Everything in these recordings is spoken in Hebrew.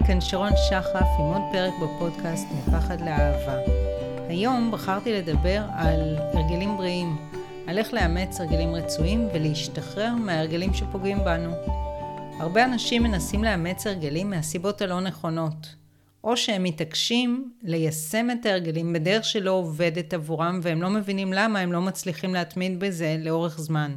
היי, כאן שרון שחף עם עוד פרק בפודקאסט מפחד לאהבה. היום בחרתי לדבר על הרגלים בריאים, על איך לאמץ הרגלים רצויים ולהשתחרר מההרגלים שפוגעים בנו. הרבה אנשים מנסים לאמץ הרגלים מהסיבות הלא נכונות, או שהם מתעקשים ליישם את ההרגלים בדרך שלא עובדת עבורם והם לא מבינים למה הם לא מצליחים להתמיד בזה לאורך זמן.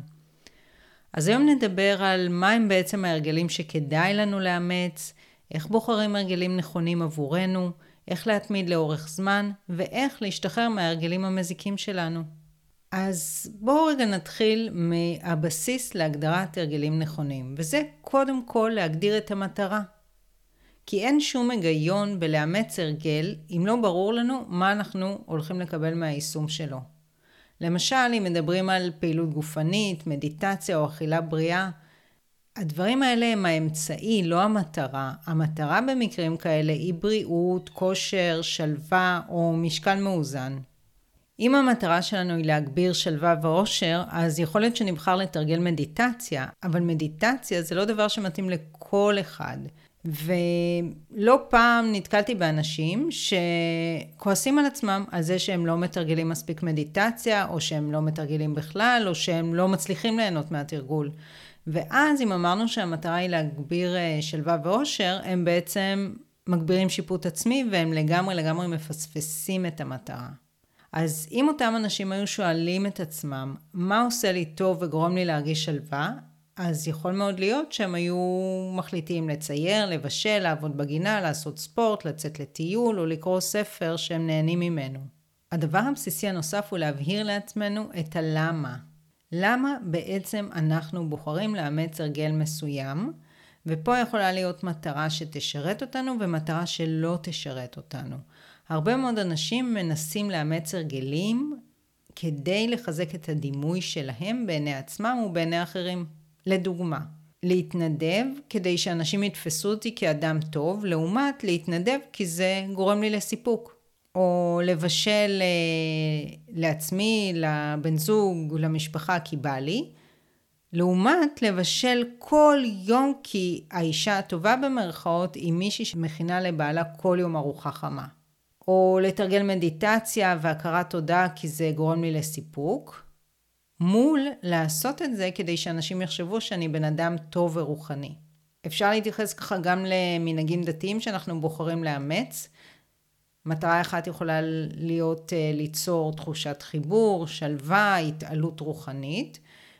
אז היום נדבר על מה הם בעצם ההרגלים שכדאי לנו לאמץ, איך בוחרים הרגלים נכונים עבורנו, איך להתמיד לאורך זמן, ואיך להשתחרר מההרגלים המזיקים שלנו. אז בואו רגע נתחיל מהבסיס להגדרת הרגלים נכונים, וזה קודם כל להגדיר את המטרה. כי אין שום היגיון בלאמץ הרגל אם לא ברור לנו מה אנחנו הולכים לקבל מהיישום שלו. למשל, אם מדברים על פעילות גופנית, מדיטציה או אכילה בריאה, הדברים האלה הם האמצעי, לא המטרה. המטרה במקרים כאלה היא בריאות, כושר, שלווה או משקל מאוזן. אם המטרה שלנו היא להגביר שלווה ואושר, אז יכול להיות שנבחר לתרגל מדיטציה, אבל מדיטציה זה לא דבר שמתאים לכל אחד. ולא פעם נתקלתי באנשים שכועסים על עצמם על זה שהם לא מתרגלים מספיק מדיטציה, או שהם לא מתרגלים בכלל, או שהם לא מצליחים ליהנות מהתרגול. ואז אם אמרנו שהמטרה היא להגביר אה, שלווה ואושר, הם בעצם מגבירים שיפוט עצמי והם לגמרי לגמרי מפספסים את המטרה. אז אם אותם אנשים היו שואלים את עצמם, מה עושה לי טוב וגורם לי להרגיש שלווה, אז יכול מאוד להיות שהם היו מחליטים לצייר, לבשל, לעבוד בגינה, לעשות ספורט, לצאת לטיול או לקרוא ספר שהם נהנים ממנו. הדבר הבסיסי הנוסף הוא להבהיר לעצמנו את הלמה. למה בעצם אנחנו בוחרים לאמץ הרגל מסוים, ופה יכולה להיות מטרה שתשרת אותנו ומטרה שלא תשרת אותנו. הרבה מאוד אנשים מנסים לאמץ הרגלים כדי לחזק את הדימוי שלהם בעיני עצמם ובעיני אחרים. לדוגמה, להתנדב כדי שאנשים יתפסו אותי כאדם טוב, לעומת להתנדב כי זה גורם לי לסיפוק. או לבשל אה, לעצמי, לבן זוג, למשפחה כי בא לי, לעומת לבשל כל יום כי האישה הטובה במרכאות היא מישהי שמכינה לבעלה כל יום ארוחה חמה. או לתרגל מדיטציה והכרת תודה כי זה גורם לי לסיפוק, מול לעשות את זה כדי שאנשים יחשבו שאני בן אדם טוב ורוחני. אפשר להתייחס ככה גם למנהגים דתיים שאנחנו בוחרים לאמץ. מטרה אחת יכולה להיות אה, ליצור תחושת חיבור, שלווה, התעלות רוחנית,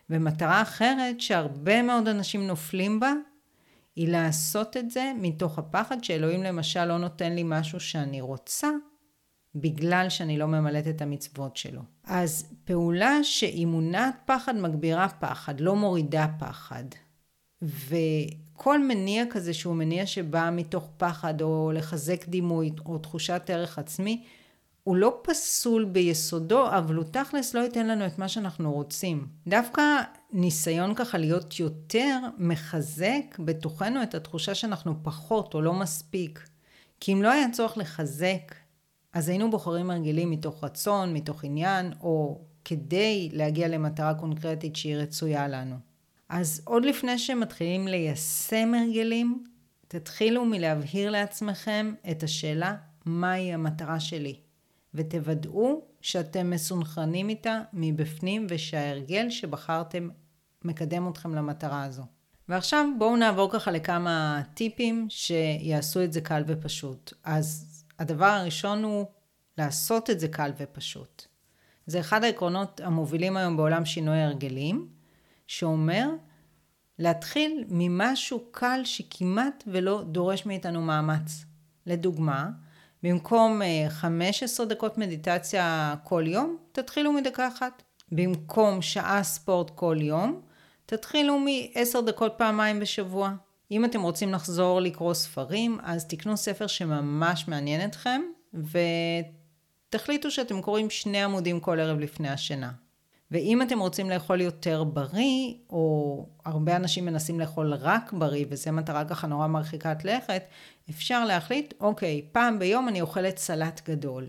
ומטרה אחרת שהרבה מאוד אנשים נופלים בה, היא לעשות את זה מתוך הפחד שאלוהים למשל לא נותן לי משהו שאני רוצה, בגלל שאני לא ממלאת את המצוות שלו. אז פעולה שהיא מונעת פחד מגבירה פחד, לא מורידה פחד. וכל מניע כזה שהוא מניע שבא מתוך פחד או לחזק דימוי או תחושת ערך עצמי, הוא לא פסול ביסודו, אבל הוא תכלס לא ייתן לנו את מה שאנחנו רוצים. דווקא ניסיון ככה להיות יותר מחזק בתוכנו את התחושה שאנחנו פחות או לא מספיק. כי אם לא היה צורך לחזק אז היינו בוחרים הרגלים מתוך רצון, מתוך עניין, או כדי להגיע למטרה קונקרטית שהיא רצויה לנו. אז עוד לפני שמתחילים ליישם הרגלים, תתחילו מלהבהיר לעצמכם את השאלה מהי המטרה שלי, ותוודאו שאתם מסונכרנים איתה מבפנים ושההרגל שבחרתם מקדם אתכם למטרה הזו. ועכשיו בואו נעבור ככה לכמה טיפים שיעשו את זה קל ופשוט. אז הדבר הראשון הוא לעשות את זה קל ופשוט. זה אחד העקרונות המובילים היום בעולם שינוי הרגלים, שאומר להתחיל ממשהו קל שכמעט ולא דורש מאיתנו מאמץ. לדוגמה, במקום 15 אה, דקות מדיטציה כל יום, תתחילו מדקה אחת. במקום שעה ספורט כל יום, תתחילו מ-10 דקות פעמיים בשבוע. אם אתם רוצים לחזור לקרוא ספרים, אז תקנו ספר שממש מעניין אתכם, ותחליטו שאתם קוראים שני עמודים כל ערב לפני השינה. ואם אתם רוצים לאכול יותר בריא, או הרבה אנשים מנסים לאכול רק בריא, וזו מטרה ככה נורא מרחיקת לכת, אפשר להחליט, אוקיי, פעם ביום אני אוכלת סלט גדול.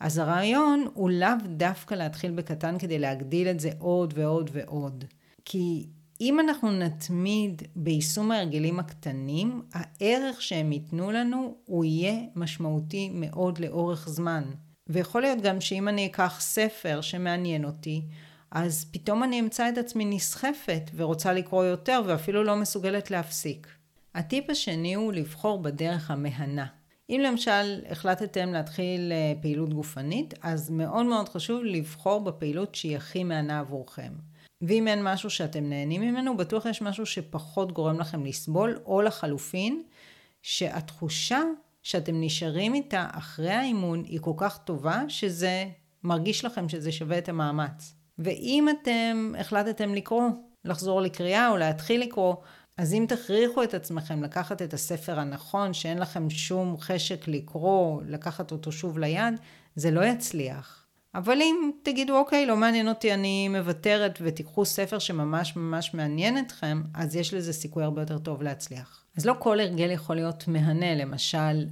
אז הרעיון הוא לאו דווקא להתחיל בקטן כדי להגדיל את זה עוד ועוד ועוד. כי אם אנחנו נתמיד ביישום ההרגלים הקטנים, הערך שהם ייתנו לנו הוא יהיה משמעותי מאוד לאורך זמן. ויכול להיות גם שאם אני אקח ספר שמעניין אותי, אז פתאום אני אמצא את עצמי נסחפת ורוצה לקרוא יותר ואפילו לא מסוגלת להפסיק. הטיפ השני הוא לבחור בדרך המהנה. אם למשל החלטתם להתחיל אה, פעילות גופנית, אז מאוד מאוד חשוב לבחור בפעילות שהיא הכי מהנה עבורכם. ואם אין משהו שאתם נהנים ממנו, בטוח יש משהו שפחות גורם לכם לסבול, או לחלופין, שהתחושה שאתם נשארים איתה אחרי האימון היא כל כך טובה, שזה מרגיש לכם שזה שווה את המאמץ. ואם אתם החלטתם לקרוא, לחזור לקריאה או להתחיל לקרוא, אז אם תכריחו את עצמכם לקחת את הספר הנכון, שאין לכם שום חשק לקרוא, לקחת אותו שוב ליד, זה לא יצליח. אבל אם תגידו, אוקיי, לא מעניין אותי, אני מוותרת, ותיקחו ספר שממש ממש מעניין אתכם, אז יש לזה סיכוי הרבה יותר טוב להצליח. אז לא כל הרגל יכול להיות מהנה, למשל,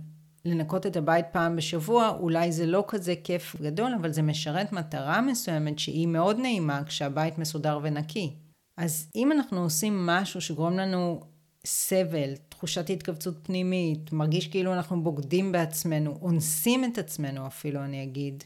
לנקות את הבית פעם בשבוע, אולי זה לא כזה כיף גדול, אבל זה משרת מטרה מסוימת שהיא מאוד נעימה כשהבית מסודר ונקי. אז אם אנחנו עושים משהו שגורם לנו סבל, תחושת התכווצות פנימית, מרגיש כאילו אנחנו בוגדים בעצמנו, אונסים את עצמנו אפילו, אני אגיד,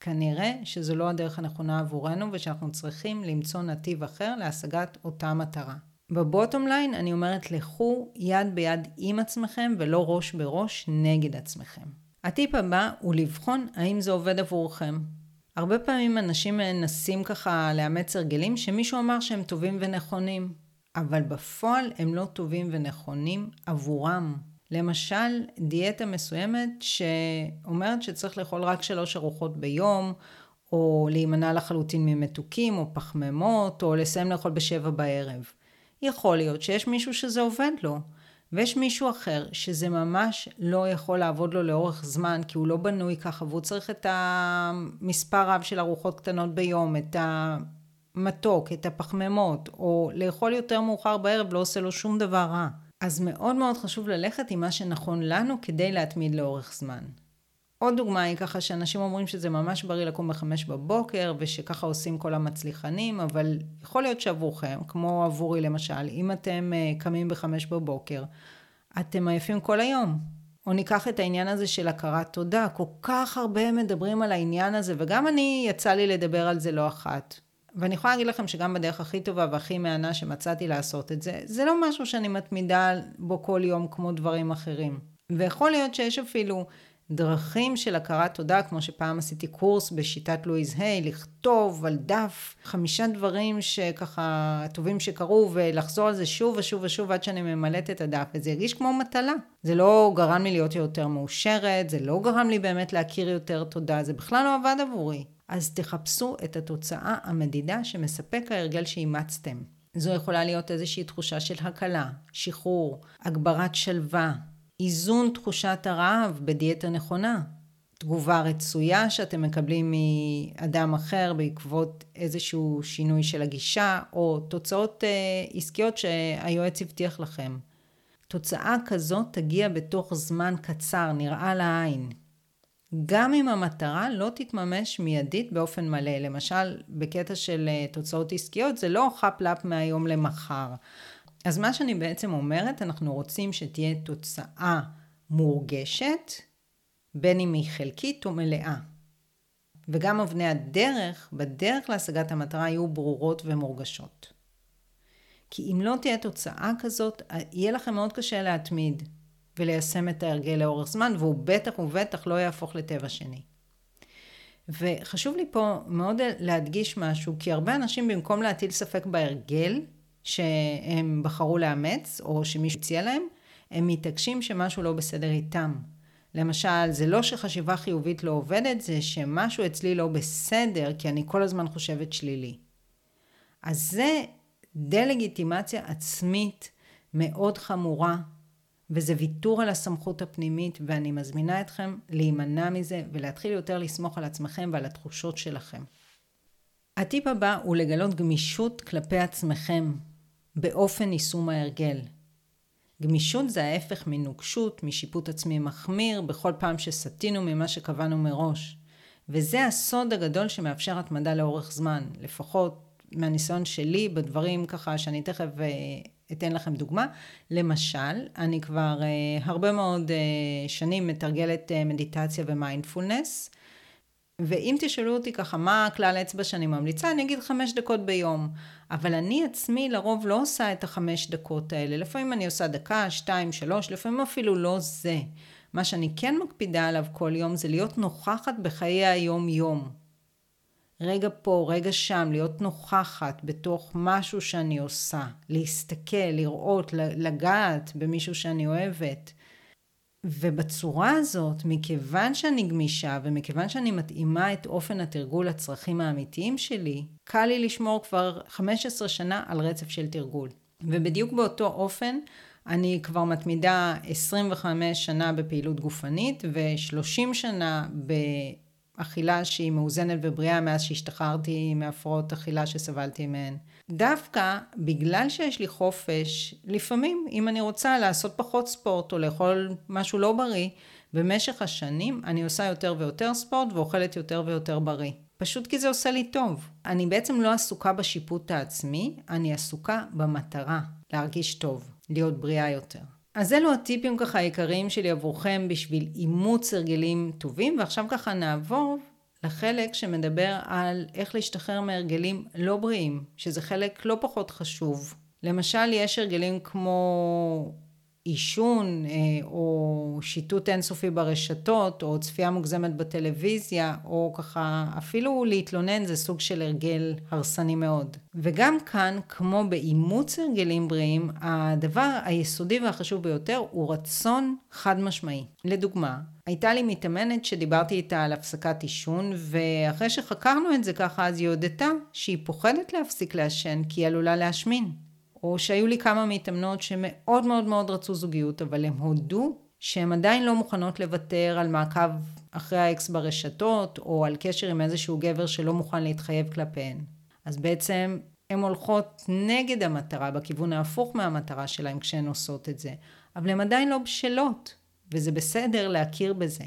כנראה שזו לא הדרך הנכונה עבורנו ושאנחנו צריכים למצוא נתיב אחר להשגת אותה מטרה. בבוטום ליין אני אומרת לכו יד ביד עם עצמכם ולא ראש בראש נגד עצמכם. הטיפ הבא הוא לבחון האם זה עובד עבורכם. הרבה פעמים אנשים מנסים ככה לאמץ הרגלים שמישהו אמר שהם טובים ונכונים, אבל בפועל הם לא טובים ונכונים עבורם. למשל, דיאטה מסוימת שאומרת שצריך לאכול רק שלוש ארוחות ביום, או להימנע לחלוטין ממתוקים או פחמימות, או לסיים לאכול בשבע בערב. יכול להיות שיש מישהו שזה עובד לו, ויש מישהו אחר שזה ממש לא יכול לעבוד לו לאורך זמן, כי הוא לא בנוי ככה, והוא צריך את המספר רב של ארוחות קטנות ביום, את המתוק, את הפחמימות, או לאכול יותר מאוחר בערב לא עושה לו שום דבר רע. אז מאוד מאוד חשוב ללכת עם מה שנכון לנו כדי להתמיד לאורך זמן. עוד דוגמה היא ככה שאנשים אומרים שזה ממש בריא לקום בחמש בבוקר ושככה עושים כל המצליחנים, אבל יכול להיות שעבורכם, כמו עבורי למשל, אם אתם אה, קמים בחמש בבוקר, אתם עייפים כל היום. או ניקח את העניין הזה של הכרת תודה, כל כך הרבה מדברים על העניין הזה, וגם אני יצא לי לדבר על זה לא אחת. ואני יכולה להגיד לכם שגם בדרך הכי טובה והכי מהנה שמצאתי לעשות את זה, זה לא משהו שאני מתמידה בו כל יום כמו דברים אחרים. ויכול להיות שיש אפילו דרכים של הכרת תודה, כמו שפעם עשיתי קורס בשיטת לואיז היי, לכתוב על דף חמישה דברים שככה טובים שקרו, ולחזור על זה שוב ושוב ושוב עד שאני ממלאת את הדף, וזה ירגיש כמו מטלה. זה לא גרם לי להיות יותר מאושרת, זה לא גרם לי באמת להכיר יותר תודה, זה בכלל לא עבד עבורי. אז תחפשו את התוצאה המדידה שמספק ההרגל שאימצתם. זו יכולה להיות איזושהי תחושה של הקלה, שחרור, הגברת שלווה, איזון תחושת הרעב בדיאטה נכונה, תגובה רצויה שאתם מקבלים מאדם אחר בעקבות איזשהו שינוי של הגישה, או תוצאות אה, עסקיות שהיועץ הבטיח לכם. תוצאה כזאת תגיע בתוך זמן קצר, נראה לעין. גם אם המטרה לא תתממש מיידית באופן מלא. למשל, בקטע של אה, תוצאות עסקיות, זה לא חאפ-לאפ מהיום למחר. אז מה שאני בעצם אומרת, אנחנו רוצים שתהיה תוצאה מורגשת, בין אם היא חלקית או מלאה. וגם אבני הדרך, בדרך להשגת המטרה, יהיו ברורות ומורגשות. כי אם לא תהיה תוצאה כזאת, יהיה לכם מאוד קשה להתמיד וליישם את ההרגל לאורך זמן, והוא בטח ובטח לא יהפוך לטבע שני. וחשוב לי פה מאוד להדגיש משהו, כי הרבה אנשים במקום להטיל ספק בהרגל, שהם בחרו לאמץ, או שמישהו הציע להם, הם מתעקשים שמשהו לא בסדר איתם. למשל, זה לא שחשיבה חיובית לא עובדת, זה שמשהו אצלי לא בסדר, כי אני כל הזמן חושבת שלילי. אז זה דה-לגיטימציה עצמית מאוד חמורה, וזה ויתור על הסמכות הפנימית, ואני מזמינה אתכם להימנע מזה ולהתחיל יותר לסמוך על עצמכם ועל התחושות שלכם. הטיפ הבא הוא לגלות גמישות כלפי עצמכם, באופן יישום ההרגל. גמישות זה ההפך מנוקשות, משיפוט עצמי מחמיר, בכל פעם שסטינו ממה שקבענו מראש. וזה הסוד הגדול שמאפשר התמדה לאורך זמן, לפחות מהניסיון שלי בדברים ככה שאני תכף אה, אתן לכם דוגמה. למשל, אני כבר אה, הרבה מאוד אה, שנים מתרגלת מדיטציה ומיינדפולנס. ואם תשאלו אותי ככה מה הכלל אצבע שאני ממליצה, אני אגיד חמש דקות ביום. אבל אני עצמי לרוב לא עושה את החמש דקות האלה. לפעמים אני עושה דקה, שתיים, שלוש, לפעמים אפילו לא זה. מה שאני כן מקפידה עליו כל יום זה להיות נוכחת בחיי היום-יום. רגע פה, רגע שם, להיות נוכחת בתוך משהו שאני עושה, להסתכל, לראות, לגעת במישהו שאני אוהבת. ובצורה הזאת, מכיוון שאני גמישה ומכיוון שאני מתאימה את אופן התרגול לצרכים האמיתיים שלי, קל לי לשמור כבר 15 שנה על רצף של תרגול. ובדיוק באותו אופן, אני כבר מתמידה 25 שנה בפעילות גופנית ו-30 שנה באכילה שהיא מאוזנת ובריאה מאז שהשתחררתי מהפרעות אכילה שסבלתי מהן. דווקא בגלל שיש לי חופש, לפעמים אם אני רוצה לעשות פחות ספורט או לאכול משהו לא בריא, במשך השנים אני עושה יותר ויותר ספורט ואוכלת יותר ויותר בריא. פשוט כי זה עושה לי טוב. אני בעצם לא עסוקה בשיפוט העצמי, אני עסוקה במטרה, להרגיש טוב, להיות בריאה יותר. אז אלו הטיפים ככה העיקריים שלי עבורכם בשביל אימוץ הרגלים טובים, ועכשיו ככה נעבור לחלק שמדבר על איך להשתחרר מהרגלים לא בריאים, שזה חלק לא פחות חשוב. למשל, יש הרגלים כמו עישון, אה, או שיטוט אינסופי ברשתות, או צפייה מוגזמת בטלוויזיה, או ככה, אפילו להתלונן זה סוג של הרגל הרסני מאוד. וגם כאן, כמו באימוץ הרגלים בריאים, הדבר היסודי והחשוב ביותר הוא רצון חד משמעי. לדוגמה, הייתה לי מתאמנת שדיברתי איתה על הפסקת עישון, ואחרי שחקרנו את זה ככה, אז היא הודתה שהיא פוחדת להפסיק לעשן כי היא עלולה להשמין. או שהיו לי כמה מתאמנות שמאוד מאוד מאוד רצו זוגיות, אבל הם הודו שהן עדיין לא מוכנות לוותר על מעקב אחרי האקס ברשתות, או על קשר עם איזשהו גבר שלא מוכן להתחייב כלפיהן. אז בעצם הן הולכות נגד המטרה, בכיוון ההפוך מהמטרה שלהן כשהן עושות את זה. אבל הן עדיין לא בשלות, וזה בסדר להכיר בזה.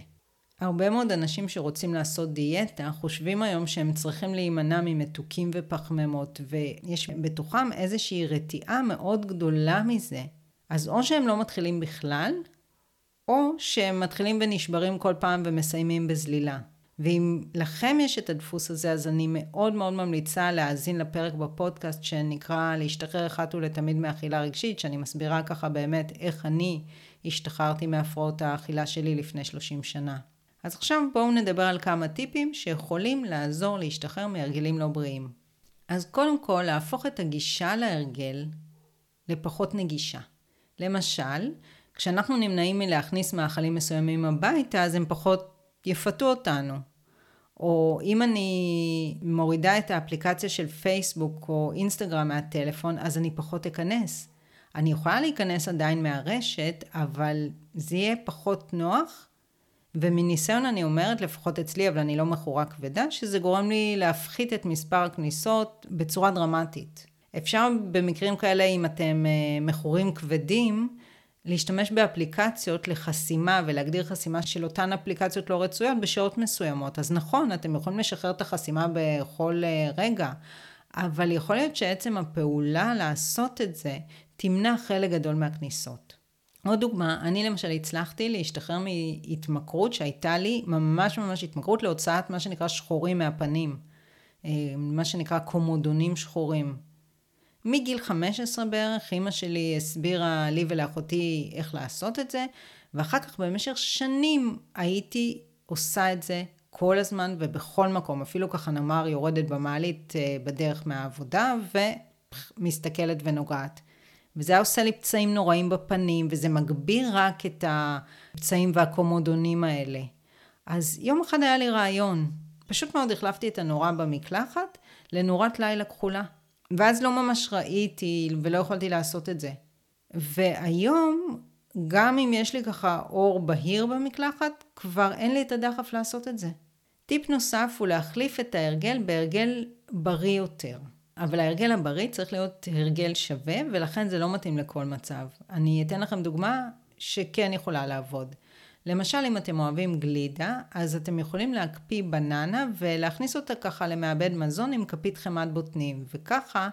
הרבה מאוד אנשים שרוצים לעשות דיאטה חושבים היום שהם צריכים להימנע ממתוקים ופחמימות ויש בתוכם איזושהי רתיעה מאוד גדולה מזה. אז או שהם לא מתחילים בכלל, או שהם מתחילים ונשברים כל פעם ומסיימים בזלילה. ואם לכם יש את הדפוס הזה, אז אני מאוד מאוד ממליצה להאזין לפרק בפודקאסט שנקרא להשתחרר אחת ולתמיד מאכילה רגשית, שאני מסבירה ככה באמת איך אני השתחררתי מהפרעות האכילה שלי לפני 30 שנה. אז עכשיו בואו נדבר על כמה טיפים שיכולים לעזור להשתחרר מהרגלים לא בריאים. אז קודם כל, להפוך את הגישה להרגל לפחות נגישה. למשל, כשאנחנו נמנעים מלהכניס מאכלים מסוימים הביתה, אז הם פחות יפתו אותנו. או אם אני מורידה את האפליקציה של פייסבוק או אינסטגרם מהטלפון, אז אני פחות אכנס. אני יכולה להיכנס עדיין מהרשת, אבל זה יהיה פחות נוח, ומניסיון אני אומרת, לפחות אצלי, אבל אני לא מכורה כבדה, שזה גורם לי להפחית את מספר הכניסות בצורה דרמטית. אפשר במקרים כאלה, אם אתם אה, מכורים כבדים, להשתמש באפליקציות לחסימה ולהגדיר חסימה של אותן אפליקציות לא רצויות בשעות מסוימות. אז נכון, אתם יכולים לשחרר את החסימה בכל אה, רגע, אבל יכול להיות שעצם הפעולה לעשות את זה תמנע חלק גדול מהכניסות. עוד דוגמה, אני למשל הצלחתי להשתחרר מהתמכרות שהייתה לי, ממש ממש התמכרות להוצאת מה שנקרא שחורים מהפנים, אה, מה שנקרא קומודונים שחורים. מגיל 15 בערך, אימא שלי הסבירה לי ולאחותי איך לעשות את זה, ואחר כך במשך שנים הייתי עושה את זה כל הזמן ובכל מקום, אפילו ככה נאמר יורדת במעלית אה, בדרך מהעבודה ומסתכלת ונוגעת. וזה היה עושה לי פצעים נוראים בפנים, וזה מגביר רק את הפצעים והקומודונים האלה. אז יום אחד היה לי רעיון. פשוט מאוד החלפתי את הנורה במקלחת לנורת לילה כחולה. ואז לא ממש ראיתי ולא יכולתי לעשות את זה. והיום, גם אם יש לי ככה אור בהיר במקלחת, כבר אין לי את הדחף לעשות את זה. טיפ נוסף הוא להחליף את ההרגל בהרגל בריא יותר. אבל ההרגל הבריא צריך להיות הרגל שווה, ולכן זה לא מתאים לכל מצב. אני אתן לכם דוגמה שכן יכולה לעבוד. למשל, אם אתם אוהבים גלידה, אז אתם יכולים להקפיא בננה ולהכניס אותה ככה למעבד מזון עם כפית חמת בוטנים, וככה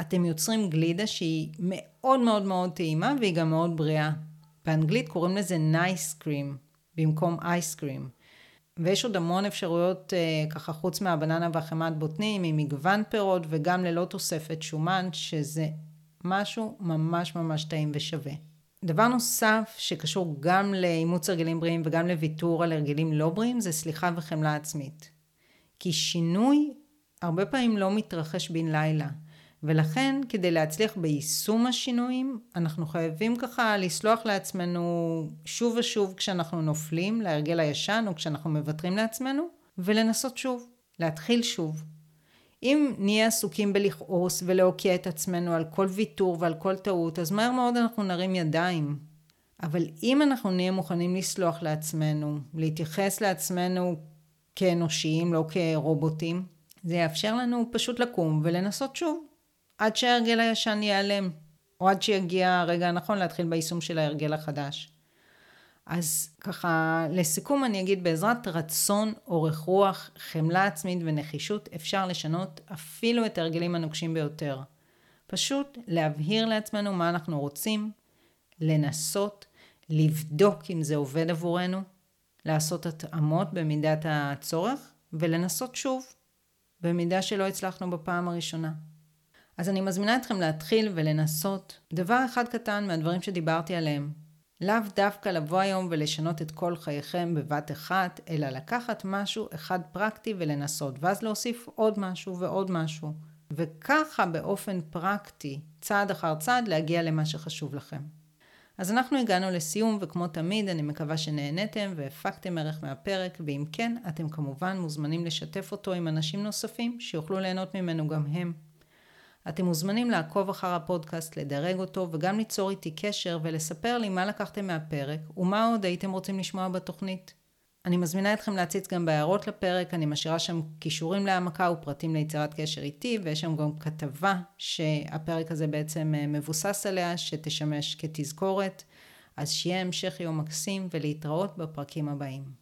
אתם יוצרים גלידה שהיא מאוד מאוד מאוד טעימה והיא גם מאוד בריאה. באנגלית קוראים לזה נייס קרים במקום אייס קרים. ויש עוד המון אפשרויות אה, ככה חוץ מהבננה והחמת בוטנים עם מגוון פירות וגם ללא תוספת שומן שזה משהו ממש ממש טעים ושווה. דבר נוסף שקשור גם לאימוץ הרגלים בריאים וגם לוויתור על הרגלים לא בריאים זה סליחה וחמלה עצמית. כי שינוי הרבה פעמים לא מתרחש בן לילה. ולכן כדי להצליח ביישום השינויים אנחנו חייבים ככה לסלוח לעצמנו שוב ושוב כשאנחנו נופלים להרגל הישן או כשאנחנו מוותרים לעצמנו ולנסות שוב, להתחיל שוב. אם נהיה עסוקים בלכעוס ולהוקיע את עצמנו על כל ויתור ועל כל טעות אז מהר מאוד אנחנו נרים ידיים. אבל אם אנחנו נהיה מוכנים לסלוח לעצמנו, להתייחס לעצמנו כאנושיים לא כרובוטים, זה יאפשר לנו פשוט לקום ולנסות שוב. עד שההרגל הישן ייעלם, או עד שיגיע הרגע הנכון להתחיל ביישום של ההרגל החדש. אז ככה, לסיכום אני אגיד, בעזרת רצון, אורך רוח, חמלה עצמית ונחישות, אפשר לשנות אפילו את ההרגלים הנוקשים ביותר. פשוט להבהיר לעצמנו מה אנחנו רוצים, לנסות, לבדוק אם זה עובד עבורנו, לעשות התאמות במידת הצורך, ולנסות שוב, במידה שלא הצלחנו בפעם הראשונה. אז אני מזמינה אתכם להתחיל ולנסות דבר אחד קטן מהדברים שדיברתי עליהם. לאו דווקא לבוא היום ולשנות את כל חייכם בבת אחת, אלא לקחת משהו אחד פרקטי ולנסות, ואז להוסיף עוד משהו ועוד משהו. וככה באופן פרקטי, צעד אחר צעד, להגיע למה שחשוב לכם. אז אנחנו הגענו לסיום, וכמו תמיד, אני מקווה שנהניתם והפקתם ערך מהפרק, ואם כן, אתם כמובן מוזמנים לשתף אותו עם אנשים נוספים שיוכלו ליהנות ממנו גם הם. אתם מוזמנים לעקוב אחר הפודקאסט, לדרג אותו וגם ליצור איתי קשר ולספר לי מה לקחתם מהפרק ומה עוד הייתם רוצים לשמוע בתוכנית. אני מזמינה אתכם להציץ גם בהערות לפרק, אני משאירה שם כישורים להעמקה ופרטים ליצירת קשר איתי, ויש שם גם כתבה שהפרק הזה בעצם אה, מבוסס עליה, שתשמש כתזכורת. אז שיהיה המשך יום מקסים ולהתראות בפרקים הבאים.